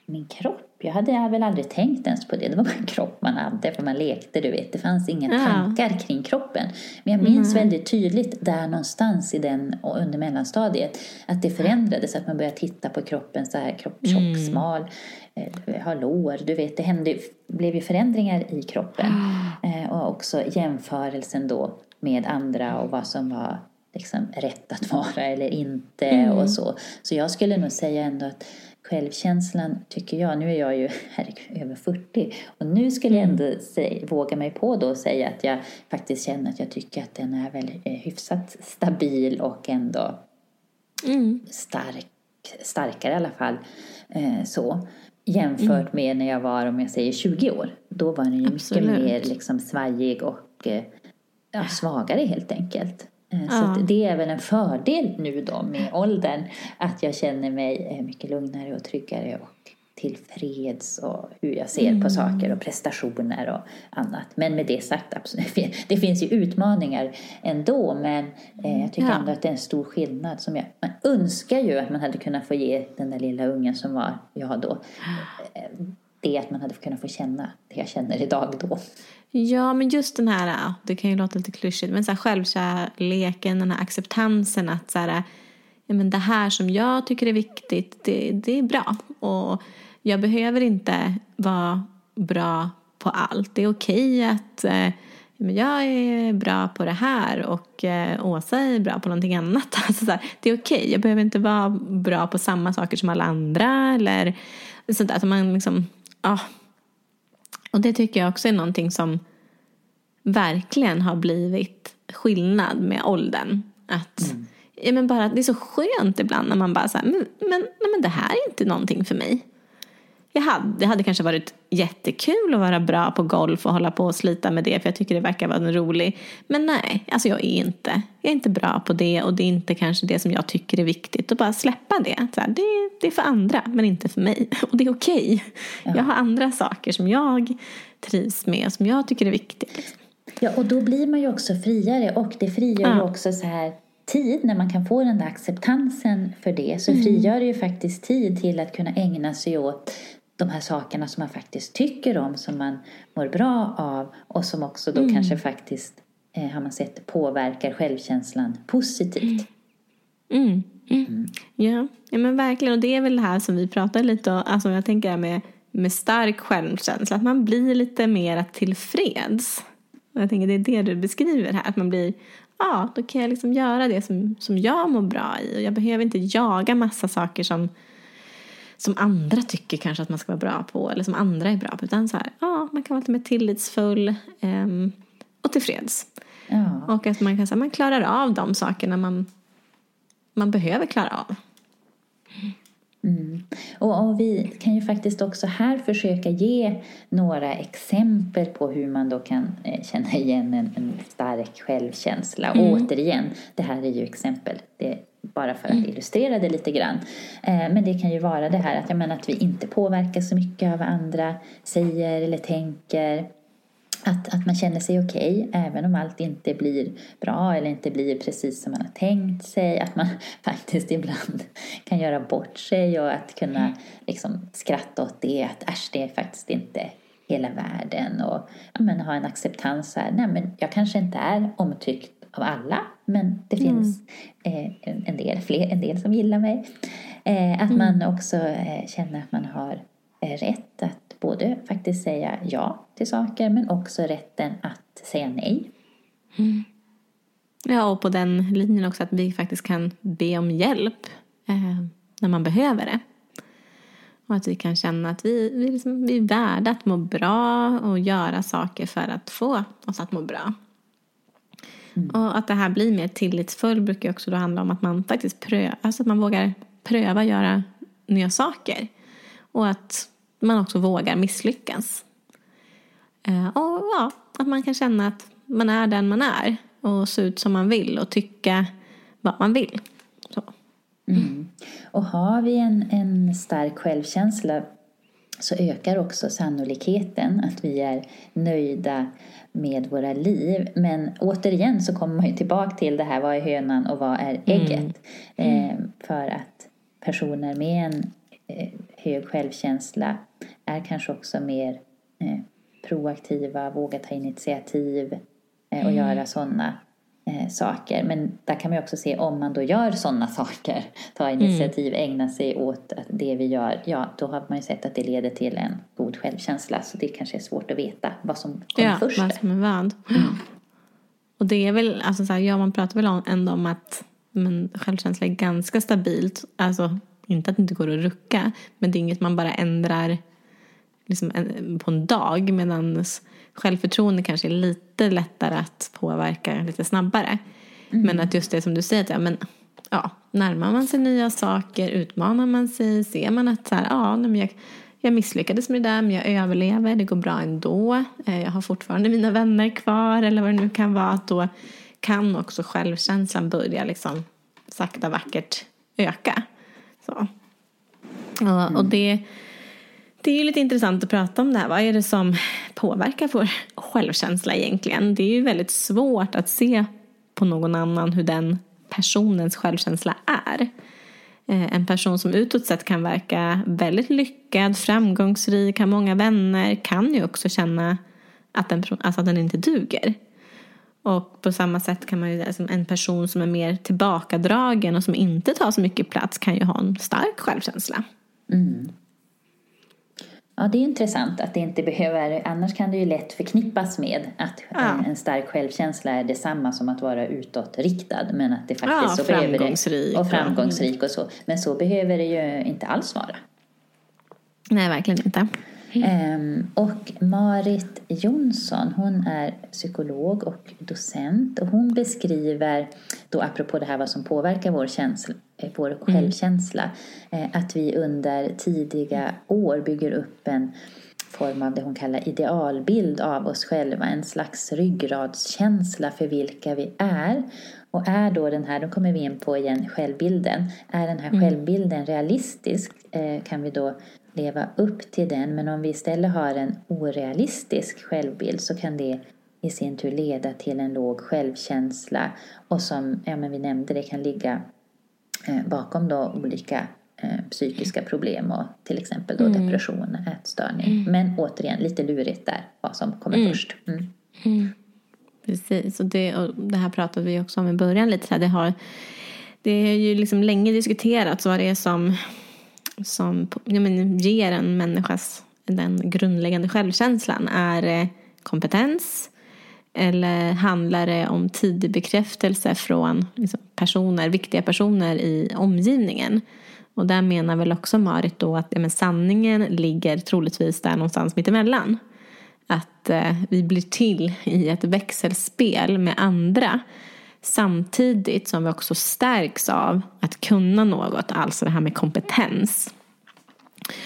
min kropp. Jag hade väl aldrig tänkt ens på det. Det var bara en kropp man hade för man lekte, du vet. Det fanns inga Ja. tankar kring kroppen. Men jag minns väldigt tydligt där någonstans i den och under mellanstadiet att det förändrades. Att man började titta på kroppen så här, kropp tjock, smal, eh, har lår. Du vet, det hände, blev ju förändringar i kroppen. Eh, och också jämförelsen då med andra och vad som var liksom rätt att vara eller inte och så. Så jag skulle nog säga ändå att självkänslan tycker jag, nu är jag ju herregud, över 40 och nu skulle jag ändå säga, våga mig på då och säga att jag faktiskt känner att jag tycker att den är väl eh, hyfsat stabil och ändå Mm. stark, starkare i alla fall. Eh, så. Jämfört med när jag var, om jag säger 20 år. Då var den ju Absolut. mycket mer liksom svajig och eh, ja, svagare helt enkelt. Eh, Så det är väl en fördel nu då med åldern. Att jag känner mig eh, mycket lugnare och tryggare och tillfreds och hur jag ser på saker och prestationer och annat. Men med det sagt, absolut, det finns ju utmaningar ändå men eh, jag tycker Ja. ändå att det är en stor skillnad. Som jag, man önskar ju att man hade kunnat få ge den där lilla ungen som var jag då det att man hade kunnat få känna det jag känner idag då. Ja, men just den här, det kan ju låta lite klyschigt, men så här självkärleken, den här acceptansen att så här, ja, men det här som jag tycker är viktigt, det, det är bra. Och jag behöver inte vara bra på allt. Det är okej att eh, men jag är bra på det här och eh, Åsa är bra på någonting annat. Alltså så här, det är okej, jag behöver inte vara bra på samma saker som alla andra. Eller sånt där. Att man liksom, ja. Och det tycker jag också är någonting som verkligen har blivit skillnad med åldern. Att, ja, men bara, det är så skönt ibland när man bara säger men, men, nej, men det här är inte någonting för mig. Jag hade, det hade kanske varit jättekul att vara bra på golf och hålla på och slita med det för jag tycker det verkar vara en rolig. Men nej, alltså jag är inte. Jag är inte bra på det och det är inte kanske det som jag tycker är viktigt. Och bara släppa det. Så här, det, det är för andra men inte för mig. Och det är okej. Jag har andra saker som jag trivs med och som jag tycker är viktigt. Ja, och då blir man ju också friare och det frigör ju Ja. också så här tid när man kan få den där acceptansen för det så Mm. frigör det ju faktiskt tid till att kunna ägna sig åt de här sakerna som man faktiskt tycker om, som man mår bra av och som också då Mm. kanske faktiskt, eh, har man sett, påverkar självkänslan positivt. Mm. Mm. Ja. ja, men verkligen. Och det är väl det här som vi pratar lite om. Alltså jag tänker det här med, med stark självkänsla. Att man blir lite mer tillfreds. Och jag tänker det är det du beskriver här. Att man blir, ja, då kan jag liksom göra det som, som jag mår bra i. Och jag behöver inte jaga massa saker som, som andra tycker kanske att man ska vara bra på. Eller som andra är bra på. Utan så här, ja, man kan vara lite mer tillitsfull ehm, och tillfreds. Ja. Och att man kan säga man klarar av de sakerna man, man behöver klara av. Mm. Och, och vi kan ju faktiskt också här försöka ge några exempel på hur man då kan eh, känna igen en, en stark självkänsla. Och återigen, det här är ju exempel. Det bara för att illustrera det lite grann. Eh, men det kan ju vara det här att, jag menar, att vi inte påverkar så mycket av vad andra säger eller tänker. Att, att man känner sig okej även om allt inte blir bra eller inte blir precis som man har tänkt sig. Att man faktiskt ibland kan göra bort sig och att kunna liksom skratta åt det. Att äsch, det är faktiskt inte hela världen. Och ja, men, ha en acceptans här. Nej, men jag kanske inte är omtyckt av alla men det finns eh, en, del, fler, en del som gillar mig. Eh, att man också eh, känner att man har eh, rätt att både faktiskt säga ja till saker men också rätten att säga nej. Ja, och på den linjen också att vi faktiskt kan be om hjälp eh, när man behöver det. Och att vi kan känna att vi, vi, liksom, vi är värda att må bra och göra saker för att få oss att må bra. Och att det här blir mer tillitsfull brukar också då handla om att man faktiskt prövar, alltså att man vågar pröva göra nya saker. Och att man också vågar misslyckas. Eh, och ja, att man kan känna att man är den man är och se ut som man vill och tycka vad man vill. Mm. Och har vi en, en stark självkänsla så ökar också sannolikheten att vi är nöjda med våra liv. Men återigen så kommer man ju tillbaka till det här, vad är hönan och vad är ägget? Mm. Eh, för att personer med en eh, hög självkänsla är kanske också mer eh, proaktiva, vågar ta initiativ eh, och mm. göra sådana eh, saker. Men där kan man också se om man då gör sådana saker, tar mm. initiativ, mm. ägnar sig åt det vi gör, ja då har man ju sett att det leder till en god självkänsla. Så det kanske är svårt att veta vad som kommer ja, först. vad som är vad. Mm. Och det är väl, alltså så här, ja man pratar väl ändå om att men självkänsla är ganska stabilt. Alltså inte att det inte går att rucka, men det är inget man bara ändrar liksom en, på en dag. Medan självförtroende kanske är lite lättare att påverka lite snabbare. Mm. Men att just det som du säger, att, ja, men, ja, närmar man sig nya saker, utmanar man sig, ser man att så här, ja, men jag, jag misslyckades med det där men jag överlever, det går bra ändå. Eh, jag har fortfarande mina vänner kvar eller vad det nu kan vara. Att då kan också självkänslan börja liksom sakta vackert öka. Så. Och, och det det är ju lite intressant att prata om det här. Vad är det som påverkar vår självkänsla egentligen? Det är ju väldigt svårt att se på någon annan hur den personens självkänsla är. Eh, en person som utåt sett kan verka väldigt lyckad, framgångsrik, har många vänner kan ju också känna att den, alltså att den inte duger. Och på samma sätt kan man ju, alltså en person som är mer tillbakadragen och som inte tar så mycket plats kan ju ha en stark självkänsla. Mm. Ja, det är intressant att det inte behöver, annars kan det ju lätt förknippas med att ja. en stark självkänsla är detsamma som att vara utåtriktad. Men att det faktiskt ja, så framgångsrik. Det, och framgångsrik och så. Men så behöver det ju inte alls vara. Nej, verkligen inte. Mm. och Marit Jonsson, hon är psykolog och docent och hon beskriver, då apropå det här vad som påverkar vår, känsla, eh, vår mm. självkänsla, eh, att vi under tidiga år bygger upp en form av det hon kallar idealbild av oss själva, en slags ryggradskänsla för vilka vi är. Och är då den här, då kommer vi in på igen självbilden, är den här mm. självbilden realistisk kan vi då leva upp till den. Men om vi istället har en orealistisk självbild så kan det i sin tur leda till en låg självkänsla. Och som ja, men vi nämnde, det kan ligga eh, bakom då olika eh, psykiska problem och till exempel då mm. depression, ätstörning. Mm. Men återigen, lite lurigt där vad som kommer mm. först. Mm. mm. Precis, och det, och det här pratade vi också om i början lite. Det har, det är ju liksom länge diskuterats vad det är som som ja, men, ger en människas den grundläggande självkänslan? Är det kompetens? Eller handlar det om tidig bekräftelse från liksom, personer, viktiga personer i omgivningen? Och där menar väl också Marit då att ja, men sanningen ligger troligtvis där någonstans mittemellan. Att eh, vi blir till i ett växelspel med andra Samtidigt som vi också stärks av att kunna något, alltså det här med kompetens.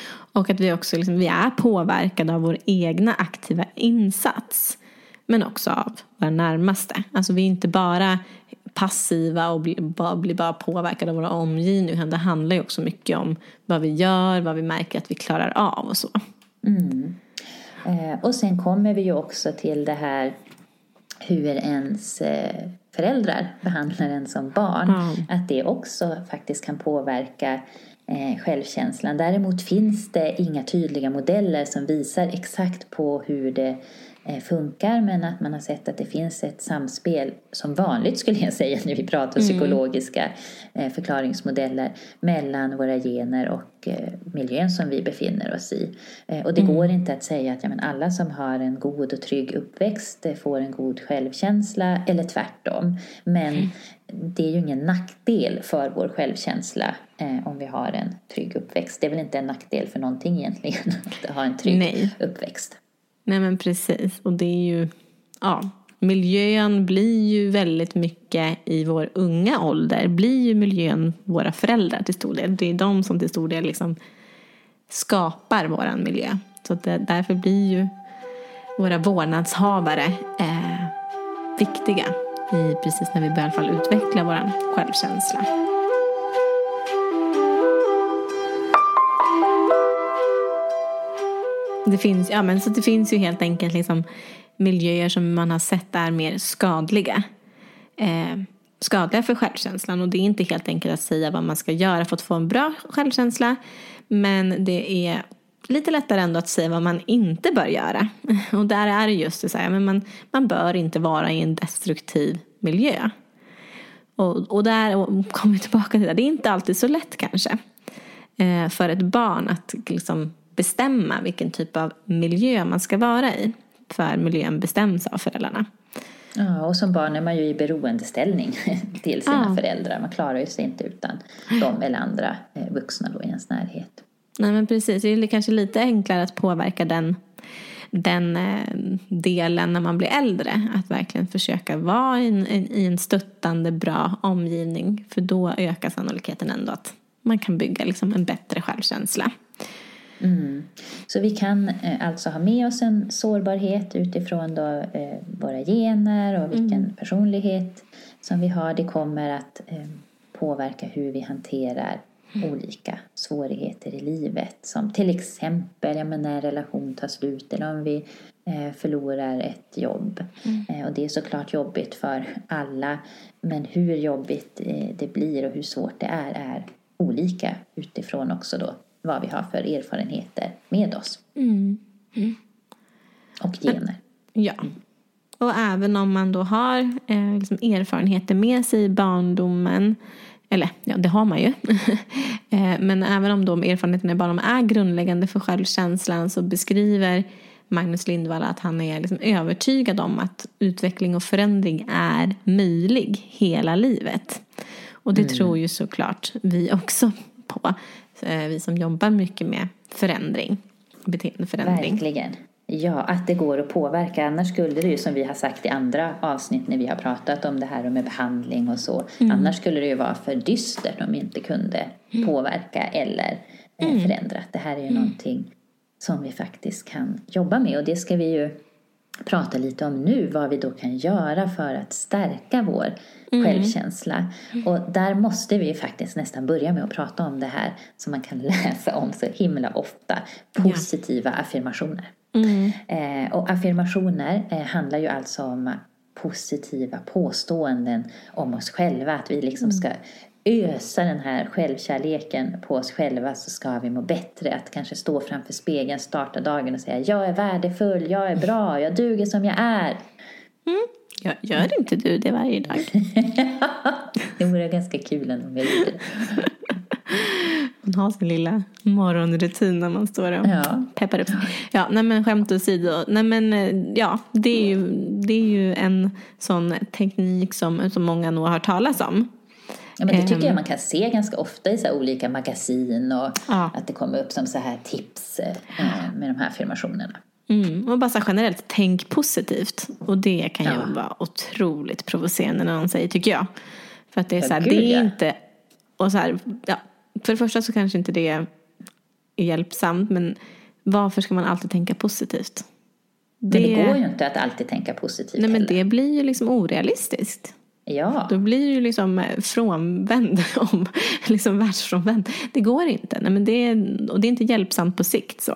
Och att vi också liksom, vi är påverkade av vår egna aktiva insats. Men också av våra närmaste. Alltså vi är inte bara passiva och blir bara, bara påverkade av våra omgivning. Det handlar ju också mycket om vad vi gör, vad vi märker att vi klarar av och så. Mm. Eh, och sen kommer vi ju också till det här hur ens eh, föräldrar behandlar en som barn. Mm. Att det också faktiskt kan påverka eh, självkänslan. Däremot finns det inga tydliga modeller som visar exakt på hur det funkar men att man har sett att det finns ett samspel som vanligt skulle jag säga när vi pratar mm. psykologiska eh, förklaringsmodeller mellan våra gener och eh, miljön som vi befinner oss i. Och det mm. går inte att säga att ja, men alla som har en god och trygg uppväxt får en god självkänsla eller tvärtom. Men mm. det är ju ingen nackdel för vår självkänsla eh, om vi har en trygg uppväxt. Det är väl inte en nackdel för någonting egentligen att ha en trygg Nej. uppväxt. Nej men precis. Och det är ju, ja, miljön blir ju väldigt mycket i vår unga ålder, blir ju miljön våra föräldrar till stor del. Det är de som till stor del liksom skapar vår miljö. Så det, därför blir ju våra vårdnadshavare eh, viktiga i, precis när vi börjar i alla fall utveckla vår självkänsla. Det finns, ja, men så det finns ju helt enkelt liksom miljöer som man har sett är mer skadliga. Eh, skadliga för självkänslan och det är inte helt enkelt att säga vad man ska göra för att få en bra självkänsla. Men det är lite lättare ändå att säga vad man inte bör göra. Och där är det just det så här, men man, man bör inte vara i en destruktiv miljö. Och, och där kommer vi tillbaka till det, det är inte alltid så lätt kanske. Eh, för ett barn att liksom bestämma vilken typ av miljö man ska vara i. För miljön bestäms av föräldrarna. Ja, och som barn är man ju i beroendeställning till sina ja. föräldrar. Man klarar ju sig inte utan dem eller andra eh, vuxna då i ens närhet. Nej men precis, det är kanske lite enklare att påverka den, den eh, delen när man blir äldre. Att verkligen försöka vara i en, i en stöttande, bra omgivning. För då ökar sannolikheten ändå att man kan bygga liksom en bättre självkänsla. Mm. Så vi kan eh, alltså ha med oss en sårbarhet utifrån då, eh, våra gener och vilken mm. personlighet som vi har. Det kommer att eh, påverka hur vi hanterar mm. olika svårigheter i livet. Som till exempel ja, men när en relation tar slut eller om vi eh, förlorar ett jobb. Mm. Eh, och det är såklart jobbigt för alla. Men hur jobbigt eh, det blir och hur svårt det är är olika utifrån också då vad vi har för erfarenheter med oss. Mm. Mm. Och gener. Ja. Och även om man då har eh, liksom erfarenheter med sig i barndomen eller ja, det har man ju. Eh, men även om de erfarenheterna i barndomen är grundläggande för självkänslan så beskriver Magnus Lindvall att han är liksom övertygad om att utveckling och förändring är möjlig hela livet. Och det mm. tror ju såklart vi också på. Eh, vi som jobbar mycket med förändring, beteendeförändring. Verkligen. Ja, att det går att påverka. Annars skulle det ju som vi har sagt i andra avsnitt när vi har pratat om det här med behandling och så. Mm. Annars skulle det ju vara för dystert om vi inte kunde mm. påverka eller eh, mm. förändra. Det här är ju mm. någonting som vi faktiskt kan jobba med och det ska vi ju prata lite om nu. Vad vi då kan göra för att stärka vår mm. självkänsla. Och där måste vi faktiskt nästan börja med att prata om det här som man kan läsa om så himla ofta. Positiva ja. affirmationer. Mm. Eh, och affirmationer eh, handlar ju alltså om positiva påståenden om oss själva. Att vi liksom mm. ska ösa den här självkärleken på oss själva så ska vi må bättre. Att kanske stå framför spegeln, starta dagen och säga jag är värdefull, jag är bra, jag duger som jag är. Mm. Ja, gör inte du det varje dag? det vore ganska kul om jag gjorde det. Man har sin lilla morgonrutin när man står och ja. peppar upp Ja, nej men skämt åsido. Nej men ja, det är ju, det är ju en sån teknik som, som många nog har hört talas om. Ja, men det tycker jag ehm. man kan se ganska ofta i så olika magasin och ja. att det kommer upp som så här tips eh, med de här affirmationerna. Mm, och bara så generellt, tänk positivt. Och det kan ja. ju vara otroligt provocerande när någon säger, tycker jag. För att det är så här, det är inte, och så här, ja, för det första så kanske inte det är hjälpsamt, men varför ska man alltid tänka positivt? Det, men det går ju inte att alltid tänka positivt Nej, men det blir ju liksom orealistiskt. Ja. Då blir ju liksom eh, frånvänd, om, liksom världsfrånvänd. Det går inte. Nej, men det är, och det är inte hjälpsamt på sikt. Så.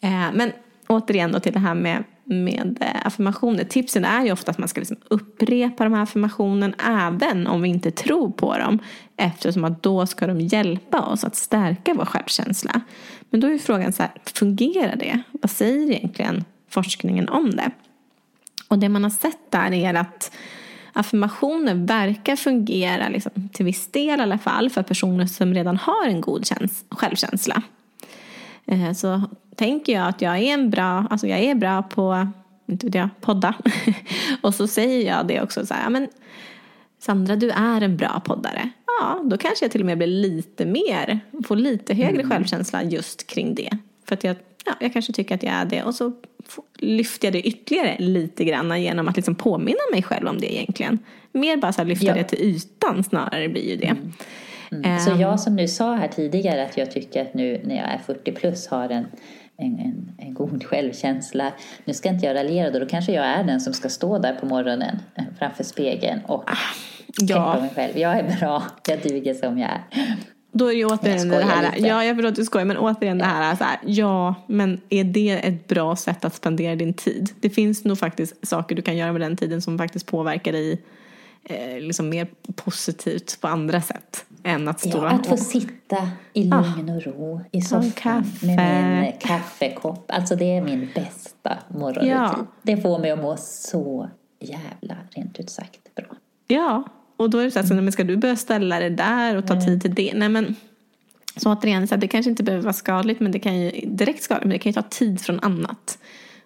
Eh, men återigen då till det här med, med eh, affirmationer. Tipsen är ju ofta att man ska liksom upprepa de här affirmationerna även om vi inte tror på dem. Eftersom att då ska de hjälpa oss att stärka vår självkänsla. Men då är ju frågan så här, fungerar det? Vad säger egentligen forskningen om det? Och det man har sett där är att affirmationer verkar fungera liksom, till viss del i alla fall för personer som redan har en god självkänsla. Eh, så tänker jag att jag är en bra, alltså jag är bra på, inte vet jag, podda. och så säger jag det också så här, men Sandra du är en bra poddare. Ja, då kanske jag till och med blir lite mer, får lite högre mm. självkänsla just kring det. För att jag, ja, jag kanske tycker att jag är det och så lyfter jag det ytterligare lite grann genom att liksom påminna mig själv om det egentligen. Mer bara så här lyfta Ja. det till ytan snarare blir ju det. Mm. Så Ehm. jag som nu sa här tidigare att jag tycker att nu när jag är 40 plus har en, en, en, en god självkänsla. Nu ska inte jag raljera då, då kanske jag är den som ska stå där på morgonen framför spegeln och tänka på Ja, mig själv. Jag är bra, jag duger som jag är. då är det ju återigen det här. lite. Ja, jag förstår att du skojar, men återigen det här, så här. Ja, men är det ett bra sätt att spendera din tid? Det finns nog faktiskt saker du kan göra med den tiden som faktiskt påverkar dig eh, liksom mer positivt på andra sätt än att stå Ja, att få och sitta i lugn och ro i soffan med min kaffekopp. Alltså det är min bästa morgonrutin. Ja. Det får mig att må så jävla, rent ut sagt, bra. Ja, och då är det så här, så, men ska du börja ställa det där och ta tid till det? Nej men, så återigen, så här, det kanske inte behöver vara skadligt, men det kan ju, direkt skadligt, men det kan ju ta tid från annat.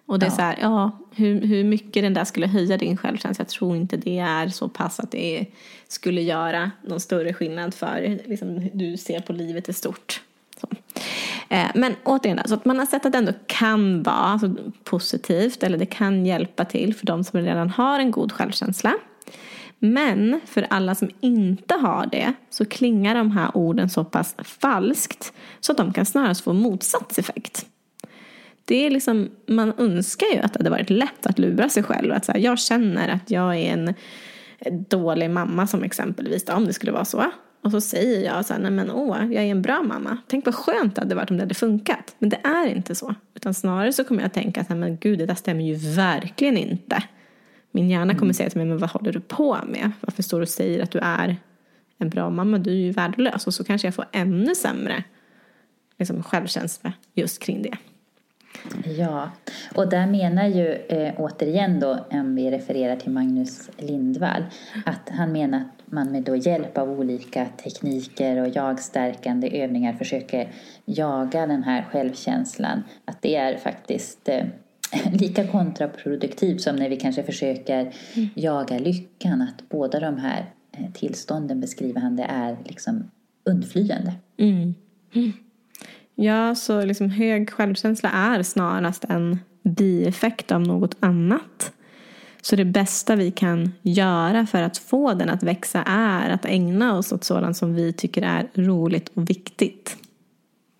Och det är Ja. så här, ja, hur, hur mycket den där skulle höja din självkänsla, jag tror inte det är så pass att det skulle göra någon större skillnad för liksom, hur du ser på livet i stort. Så. Eh, Men återigen, så att man har sett att det ändå kan vara alltså, positivt eller det kan hjälpa till för de som redan har en god självkänsla. Men för alla som inte har det så klingar de här orden så pass falskt så att de kan snarast få motsatt effekt. Det är liksom, man önskar ju att det hade varit lätt att lura sig själv. Att så här, jag känner att jag är en dålig mamma som exempelvis, om det skulle vara så. Och så säger jag så här, nej men åh, jag är en bra mamma. Tänk vad skönt det hade varit om det hade funkat. Men det är inte så. Utan snarare så kommer jag att tänka att, men gud, det där stämmer ju verkligen inte. Min hjärna kommer säga till mig, men vad håller du på med? Varför står du och säger att du är en bra mamma? Du är ju värdelös. Och så kanske jag får ännu sämre liksom, självkänsla just kring det. Ja, och där menar ju eh, återigen då, om vi refererar till Magnus Lindvall, att han menar att man med då hjälp av olika tekniker och jagstärkande övningar försöker jaga den här självkänslan. Att det är faktiskt eh, lika kontraproduktivt som när vi kanske försöker jaga lyckan. Att båda de här eh, tillstånden beskriver han det är liksom undflyende. Ja, så liksom hög självkänsla är snarast en bieffekt av något annat. Så det bästa vi kan göra för att få den att växa är att ägna oss åt sådant som vi tycker är roligt och viktigt.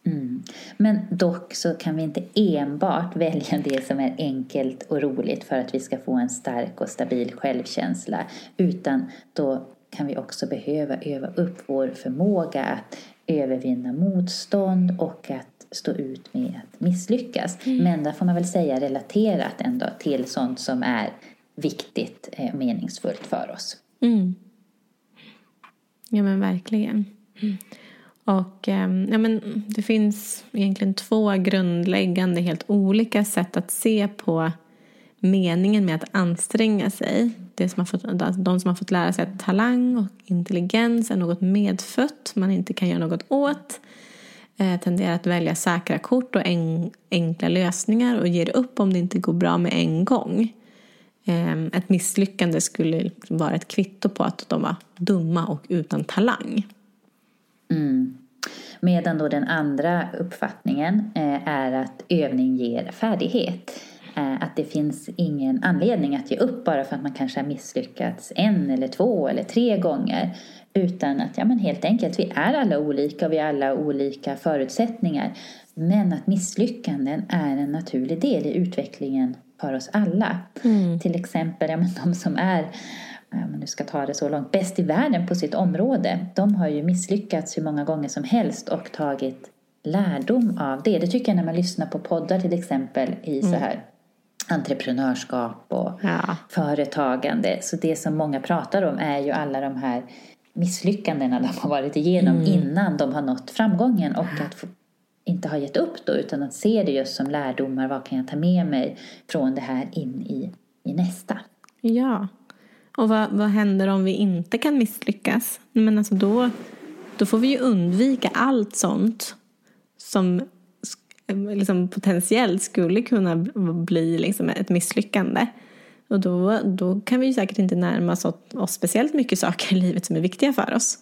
Mm. Men dock så kan vi inte enbart välja det som är enkelt och roligt för att vi ska få en stark och stabil självkänsla. Utan då kan vi också behöva öva upp vår förmåga att övervinna motstånd och att stå ut med att misslyckas. Men där får man väl säga relaterat ändå till sånt som är viktigt och meningsfullt för oss. Mm. Ja men verkligen. Och ehm, ja, men det finns egentligen två grundläggande helt olika sätt att se på meningen med att anstränga sig. Det som har fått, de som har fått lära sig att talang och intelligens är något medfött man inte kan göra något åt eh, tenderar att välja säkra kort och en, enkla lösningar och ger upp om det inte går bra med en gång. Eh, ett misslyckande skulle vara ett kvitto på att de var dumma och utan talang. Mm. Medan då den andra uppfattningen eh, är att övning ger färdighet. Eh, att det finns ingen anledning att ge upp bara för att man kanske har misslyckats en eller två eller tre gånger. Utan att, ja men helt enkelt, vi är alla olika och vi har alla olika förutsättningar. Men att misslyckanden är en naturlig del i utvecklingen för oss alla. Till exempel, ja men de som är om nu ska ta det så långt, bäst i världen på sitt område. De har ju misslyckats hur många gånger som helst och tagit lärdom av det. Det tycker jag när man lyssnar på poddar till exempel i så här entreprenörskap och Ja. företagande. Så det som många pratar om är ju alla de här misslyckandena de har varit igenom innan de har nått framgången och att få, inte ha gett upp då utan att se det just som lärdomar. Vad kan jag ta med mig från det här in i, i nästa? Ja. Och vad, vad händer om vi inte kan misslyckas? Men alltså då, då får vi ju undvika allt sånt som liksom potentiellt skulle kunna bli liksom ett misslyckande. Och då, då kan vi ju säkert inte närma oss, speciellt mycket saker i livet som är viktiga för oss.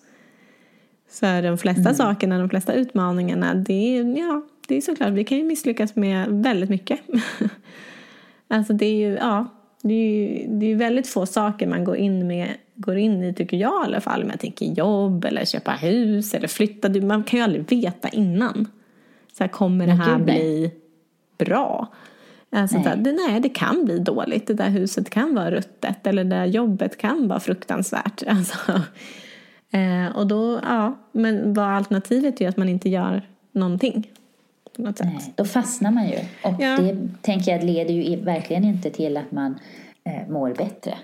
För de flesta sakerna, de flesta utmaningarna, det är, ja, det är såklart, vi kan ju misslyckas med väldigt mycket. Alltså det är ju, ja, det är ju det är väldigt få saker man går in, med, går in i, tycker jag i alla fall. Om jag tänker jobb eller köpa hus eller flytta. Man kan ju aldrig veta innan. Så här, kommer det här bli bra? Alltså nej. Det, nej, det kan bli dåligt. Det där huset kan vara ruttet eller det där jobbet kan vara fruktansvärt. Alltså, eh, och då, ja, men vad alternativet är att man inte gör någonting. På något sätt. Nej, då fastnar man ju. Och ja. det tänker jag leder ju verkligen inte till att man eh, mår bättre.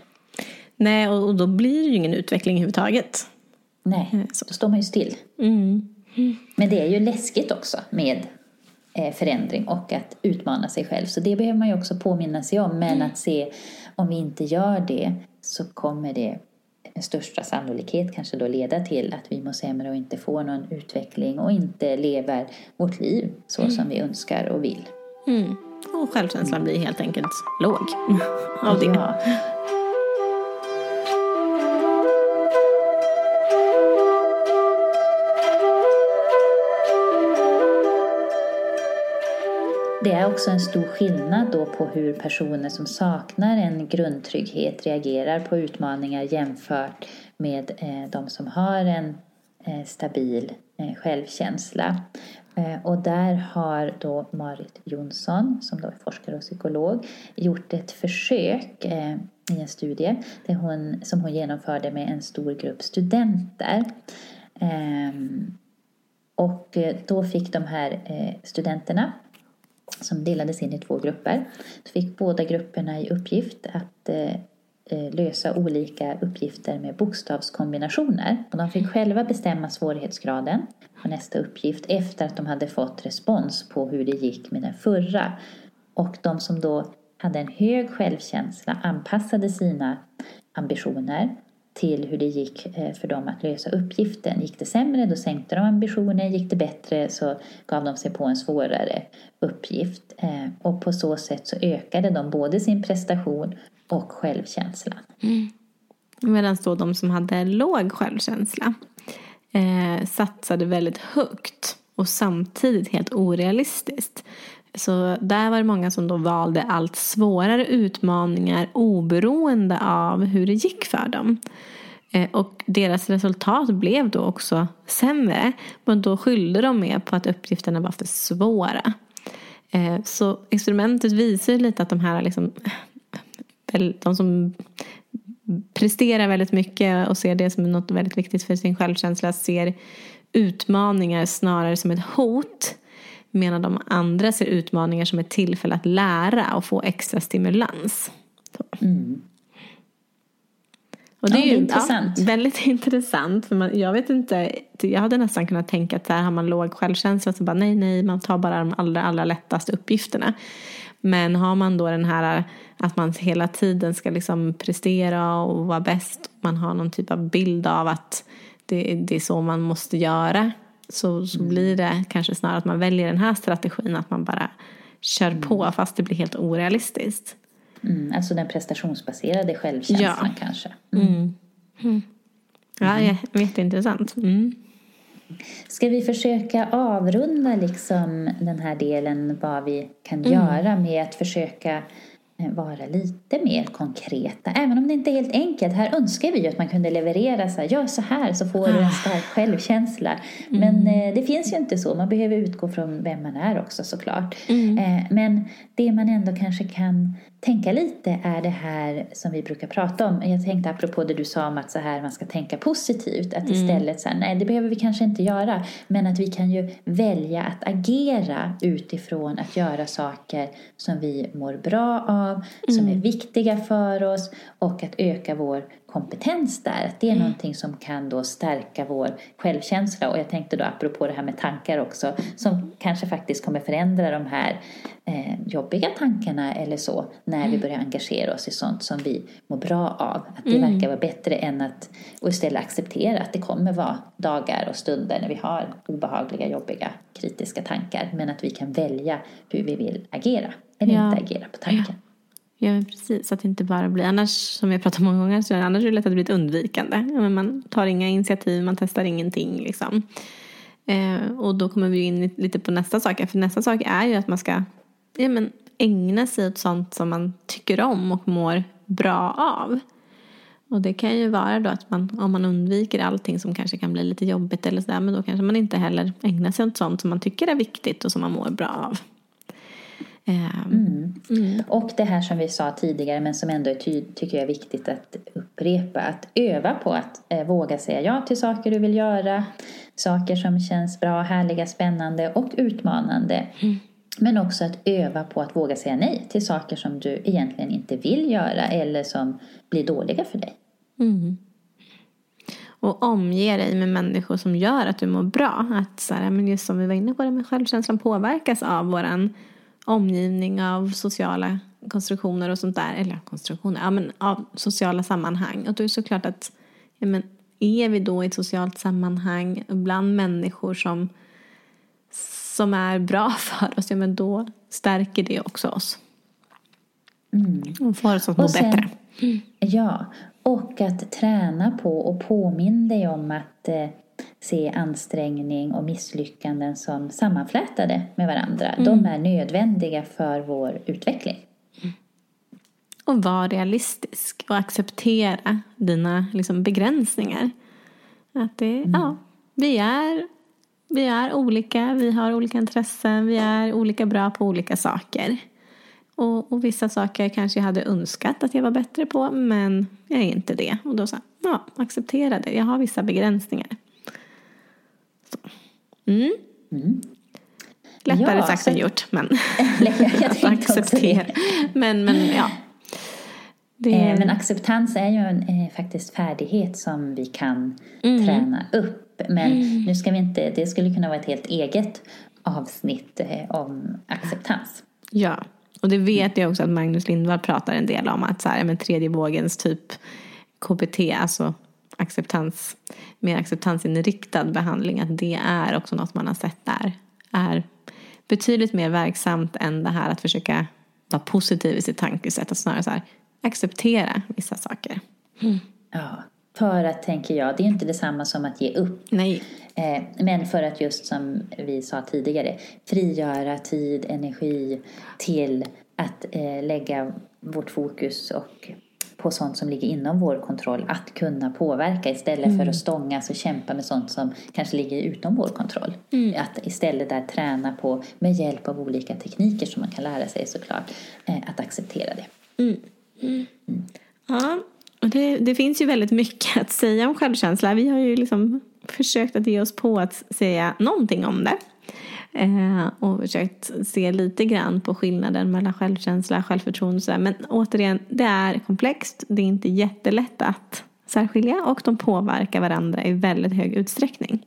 Nej, och, och, då blir det ju ingen utveckling överhuvudtaget. Nej, eh, så. då står man ju still. Mm. Men det är ju läskigt också med Eh, förändring och att utmana sig själv. Så det behöver man ju också påminna sig om. Men att se om vi inte gör det så kommer det med största sannolikhet kanske då leda till att vi mår sämre och inte får någon utveckling och inte lever vårt liv så mm. som vi önskar och vill. Mm. Och självkänslan blir helt enkelt låg av det. Ja. Det är också en stor skillnad då på hur personer som saknar en grundtrygghet reagerar på utmaningar jämfört med eh, de som har en eh, stabil eh, självkänsla. Och där har då Marit Jonsson, som då är forskare och psykolog, gjort ett försök i en studie där hon, som hon genomförde med en stor grupp studenter. Ehm, och då fick de här studenterna som delades in i två grupper. Då fick båda grupperna i uppgift att eh, eh, lösa olika uppgifter med bokstavskombinationer. Och de fick själva bestämma svårighetsgraden på nästa uppgift efter att de hade fått respons på hur det gick med den förra. Och de som då hade en hög självkänsla anpassade sina ambitioner till hur det gick eh, för dem att lösa uppgiften. Gick det sämre då sänkte de ambitionen, gick det bättre så gav de sig på en svårare uppgift. Eh, och på så sätt så ökade de både sin prestation och självkänslan. Mm. Medan då de som hade låg självkänsla eh, satsade väldigt högt och samtidigt helt orealistiskt. Så där var det många som då valde allt svårare utmaningar oberoende av hur det gick för dem. Eh, och deras resultat blev då också sämre. Men då skyllde de mer på att uppgifterna var för svåra. Eh, så experimentet visar lite att de här liksom, de som presterar väldigt mycket och ser det som något väldigt viktigt för sin självkänsla ser utmaningar snarare som ett hot medan de andra ser utmaningar som ett tillfälle att lära och få extra stimulans. Mm. Och det är ju intressant. Ja, väldigt intressant. För man, jag vet inte, jag hade nästan kunnat tänka att här har man låg självkänsla så bara nej, nej, man tar bara de allra, allra lättaste uppgifterna. Men har man då den här att man hela tiden ska liksom prestera och vara bäst. Man har någon typ av bild av att det, det är så man måste göra så, så mm. blir det kanske snarare att man väljer den här strategin, att man bara kör mm. på fast det blir helt orealistiskt. Mm, alltså den prestationsbaserade självkänslan ja. kanske. Mm. mm. mm. Ja, jätteintressant. Mm. Ska vi försöka avrunda liksom den här delen vad vi kan göra med att försöka vara lite mer konkreta. Även om det inte är helt enkelt. Här önskar vi ju att man kunde leverera så här, gör så här så får du en ah. stark självkänsla. Men mm. eh, det finns ju inte så. Man behöver utgå från vem man är också såklart. Mm. Eh, men det man ändå kanske kan tänka lite är det här som vi brukar prata om. Jag tänkte apropå det du sa om att så här man ska tänka positivt. Att mm. istället så här, nej det behöver vi kanske inte göra. Men att vi kan ju välja att agera utifrån att göra saker som vi mår bra av. Mm. Som är viktiga för oss. Och att öka vår kompetens där. Att det är mm. någonting som kan då stärka vår självkänsla. Och jag tänkte då apropå det här med tankar också. Som kanske faktiskt kommer förändra de här eh, jobbiga tankarna eller så. När mm. vi börjar engagera oss i sånt som vi mår bra av. Att det mm. verkar vara bättre än att och istället acceptera att det kommer vara dagar och stunder när vi har obehagliga, jobbiga, kritiska tankar. Men att vi kan välja hur vi vill agera. Eller ja. inte agera på tanken. Ja. Ja, precis. Så att det inte bara blir, annars som jag pratat många gånger, så annars är det lätt att det blir ett undvikande. Ja, men man tar inga initiativ, man testar ingenting liksom. Eh, och då kommer vi in lite på nästa sak. För nästa sak är ju att man ska ja, men, ägna sig åt sånt som man tycker om och mår bra av. Och det kan ju vara då att man, om man undviker allting som kanske kan bli lite jobbigt eller sådär, men då kanske man inte heller ägnar sig åt sånt som man tycker är viktigt och som man mår bra av. Mm. Mm. Och det här som vi sa tidigare men som ändå är tycker jag är viktigt att upprepa. Att öva på att eh, våga säga ja till saker du vill göra. Saker som känns bra, härliga, spännande och utmanande. Mm. Men också att öva på att våga säga nej till saker som du egentligen inte vill göra eller som blir dåliga för dig. Mm. Och omge dig med människor som gör att du mår bra. Att så här, men just som vi var inne på det med självkänslan påverkas av våran omgivning av sociala konstruktioner och sånt där. Eller konstruktioner, ja men av sociala sammanhang. Och då är det såklart att ja, men, är vi då i ett socialt sammanhang bland människor som, som är bra för oss, ja men då stärker det också oss. Mm. Och får oss att må sen, bättre. Ja, och att träna på och påminna dig om att eh, se ansträngning och misslyckanden som sammanflätade med varandra. Mm. De är nödvändiga för vår utveckling. Och vara realistisk och acceptera dina liksom, begränsningar. Att det, mm. ja, vi är, vi är olika, vi har olika intressen, vi är olika bra på olika saker. Och, och vissa saker kanske jag hade önskat att jag var bättre på, men jag är inte det. Och då sa ja, acceptera det. Jag har vissa begränsningar. Mm. Mm. Lättare ja, sagt så... än gjort, men jag acceptera. Men, men ja. Det... Eh, men acceptans är ju en eh, faktiskt färdighet som vi kan mm. träna upp. Men mm. nu ska vi inte, det skulle kunna vara ett helt eget avsnitt eh, om acceptans. Ja, och det vet jag också att Magnus Lindvall pratar en del om. Att så här, med tredje vågens typ KBT, alltså acceptans, mer acceptansinriktad behandling, att det är också något man har sett där är betydligt mer verksamt än det här att försöka vara positiv i sitt tankesätt. Att snarare så här, acceptera vissa saker. Mm. Ja, för att, tänker jag, det är inte detsamma som att ge upp. Nej. Eh, men för att just som vi sa tidigare, frigöra tid, energi till att eh, lägga vårt fokus och på sånt som ligger inom vår kontroll att kunna påverka istället mm. för att stångas och kämpa med sånt som kanske ligger utom vår kontroll. Mm. Att istället där träna på med hjälp av olika tekniker som man kan lära sig såklart eh, att acceptera det. Mm. mm. Ja, och det, det, finns ju väldigt mycket att säga om självkänsla. Vi har ju liksom försökt att ge oss på att säga någonting om det. Eh, och försökt se lite grann på skillnaden mellan självkänsla och självförtroende. Men återigen, det är komplext. Det är inte jättelätt att särskilja och de påverkar varandra i väldigt hög utsträckning.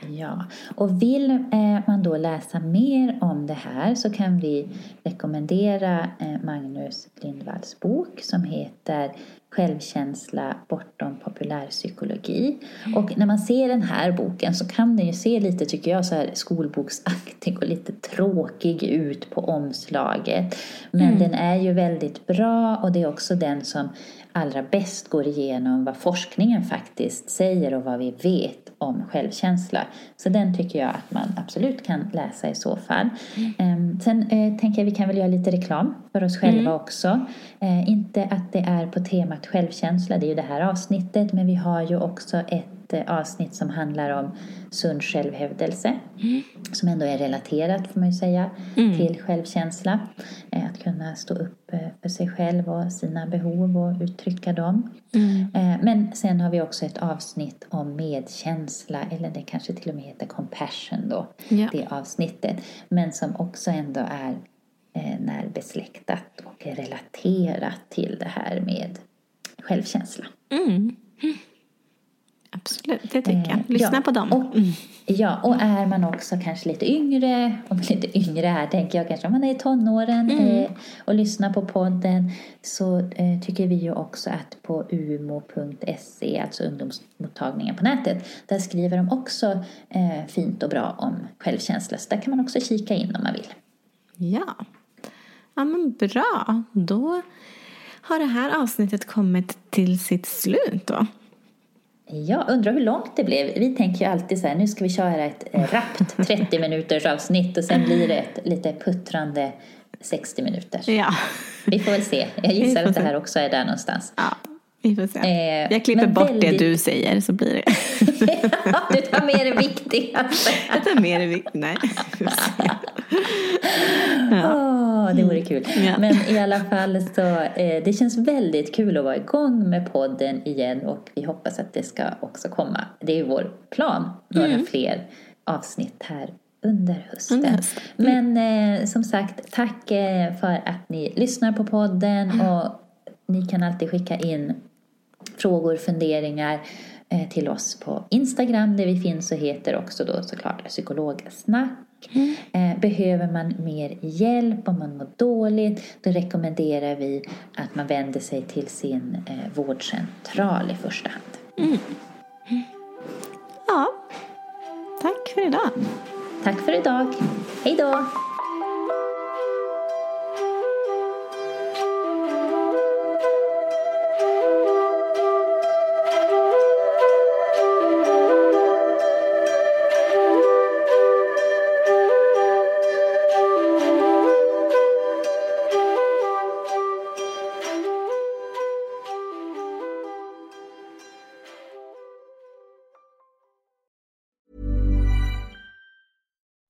Ja, och vill eh, man då läsa mer om det här så kan vi rekommendera eh, Magnus Lindvalls bok som heter Självkänsla bortom populärpsykologi. Mm. Och när man ser den här boken så kan den ju se lite, tycker jag, så här skolboksaktig och lite tråkig ut på omslaget. Men mm. den är ju väldigt bra och det är också den som allra bäst går igenom vad forskningen faktiskt säger och vad vi vet om självkänsla. Så den tycker jag att man absolut kan läsa i så fall. Mm. Sen eh, tänker jag vi kan väl göra lite reklam för oss själva mm. också. Eh, inte att det är på temat självkänsla, det är ju det här avsnittet, men vi har ju också ett ett eh, avsnitt som handlar om sund självhävdelse. Mm. Som ändå är relaterat, får man ju säga, mm. till självkänsla. Eh, att kunna stå upp eh, för sig själv och sina behov och uttrycka dem. Mm. Men sen har vi också ett avsnitt om medkänsla, eller det kanske till och med heter compassion då, ja. det avsnittet. Men som också ändå är närbesläktat och relaterat till det här med självkänsla. Mm. Absolut, det tycker jag. Eh, Lyssna ja, på dem. Och, mm. Ja, och är man också kanske lite yngre, om lite yngre här tänker jag kanske om man är i tonåren mm. eh, och lyssnar på podden så eh, tycker vi ju också att på umo.se, alltså ungdomsmottagningen på nätet, där skriver de också eh, fint och bra om självkänsla. Så där kan man också kika in om man vill. Ja, ja men bra. Då har det här avsnittet kommit till sitt slut då. Ja, undrar hur långt det blev. Vi tänker ju alltid så här, nu ska vi köra ett rappt 30 minuters avsnitt och sen blir det ett lite puttrande 60 minuter. Ja. Vi får väl se. Jag gissar att det här också är där någonstans. Ja, vi får se. Eh, jag klipper bort väldigt- det du säger så blir det. du tar med det viktigaste. Jag tar med det viktigt. Nej. se. Åh, det vore kul. Ja. Men i alla fall så eh, det känns väldigt kul att vara igång med podden igen och vi hoppas att det ska också komma. Det är vår plan. Några fler avsnitt här under hösten. Under hösten. Men eh, som sagt, tack eh, för att ni lyssnar på podden och ni kan alltid skicka in frågor, funderingar eh, till oss på Instagram där vi finns och heter också då såklart psykologsnack. Eh, behöver man mer hjälp om man mår dåligt då rekommenderar vi att man vänder sig till sin eh, vårdcentral i första hand. Ja. Tack för idag. Tack för idag. Hej då!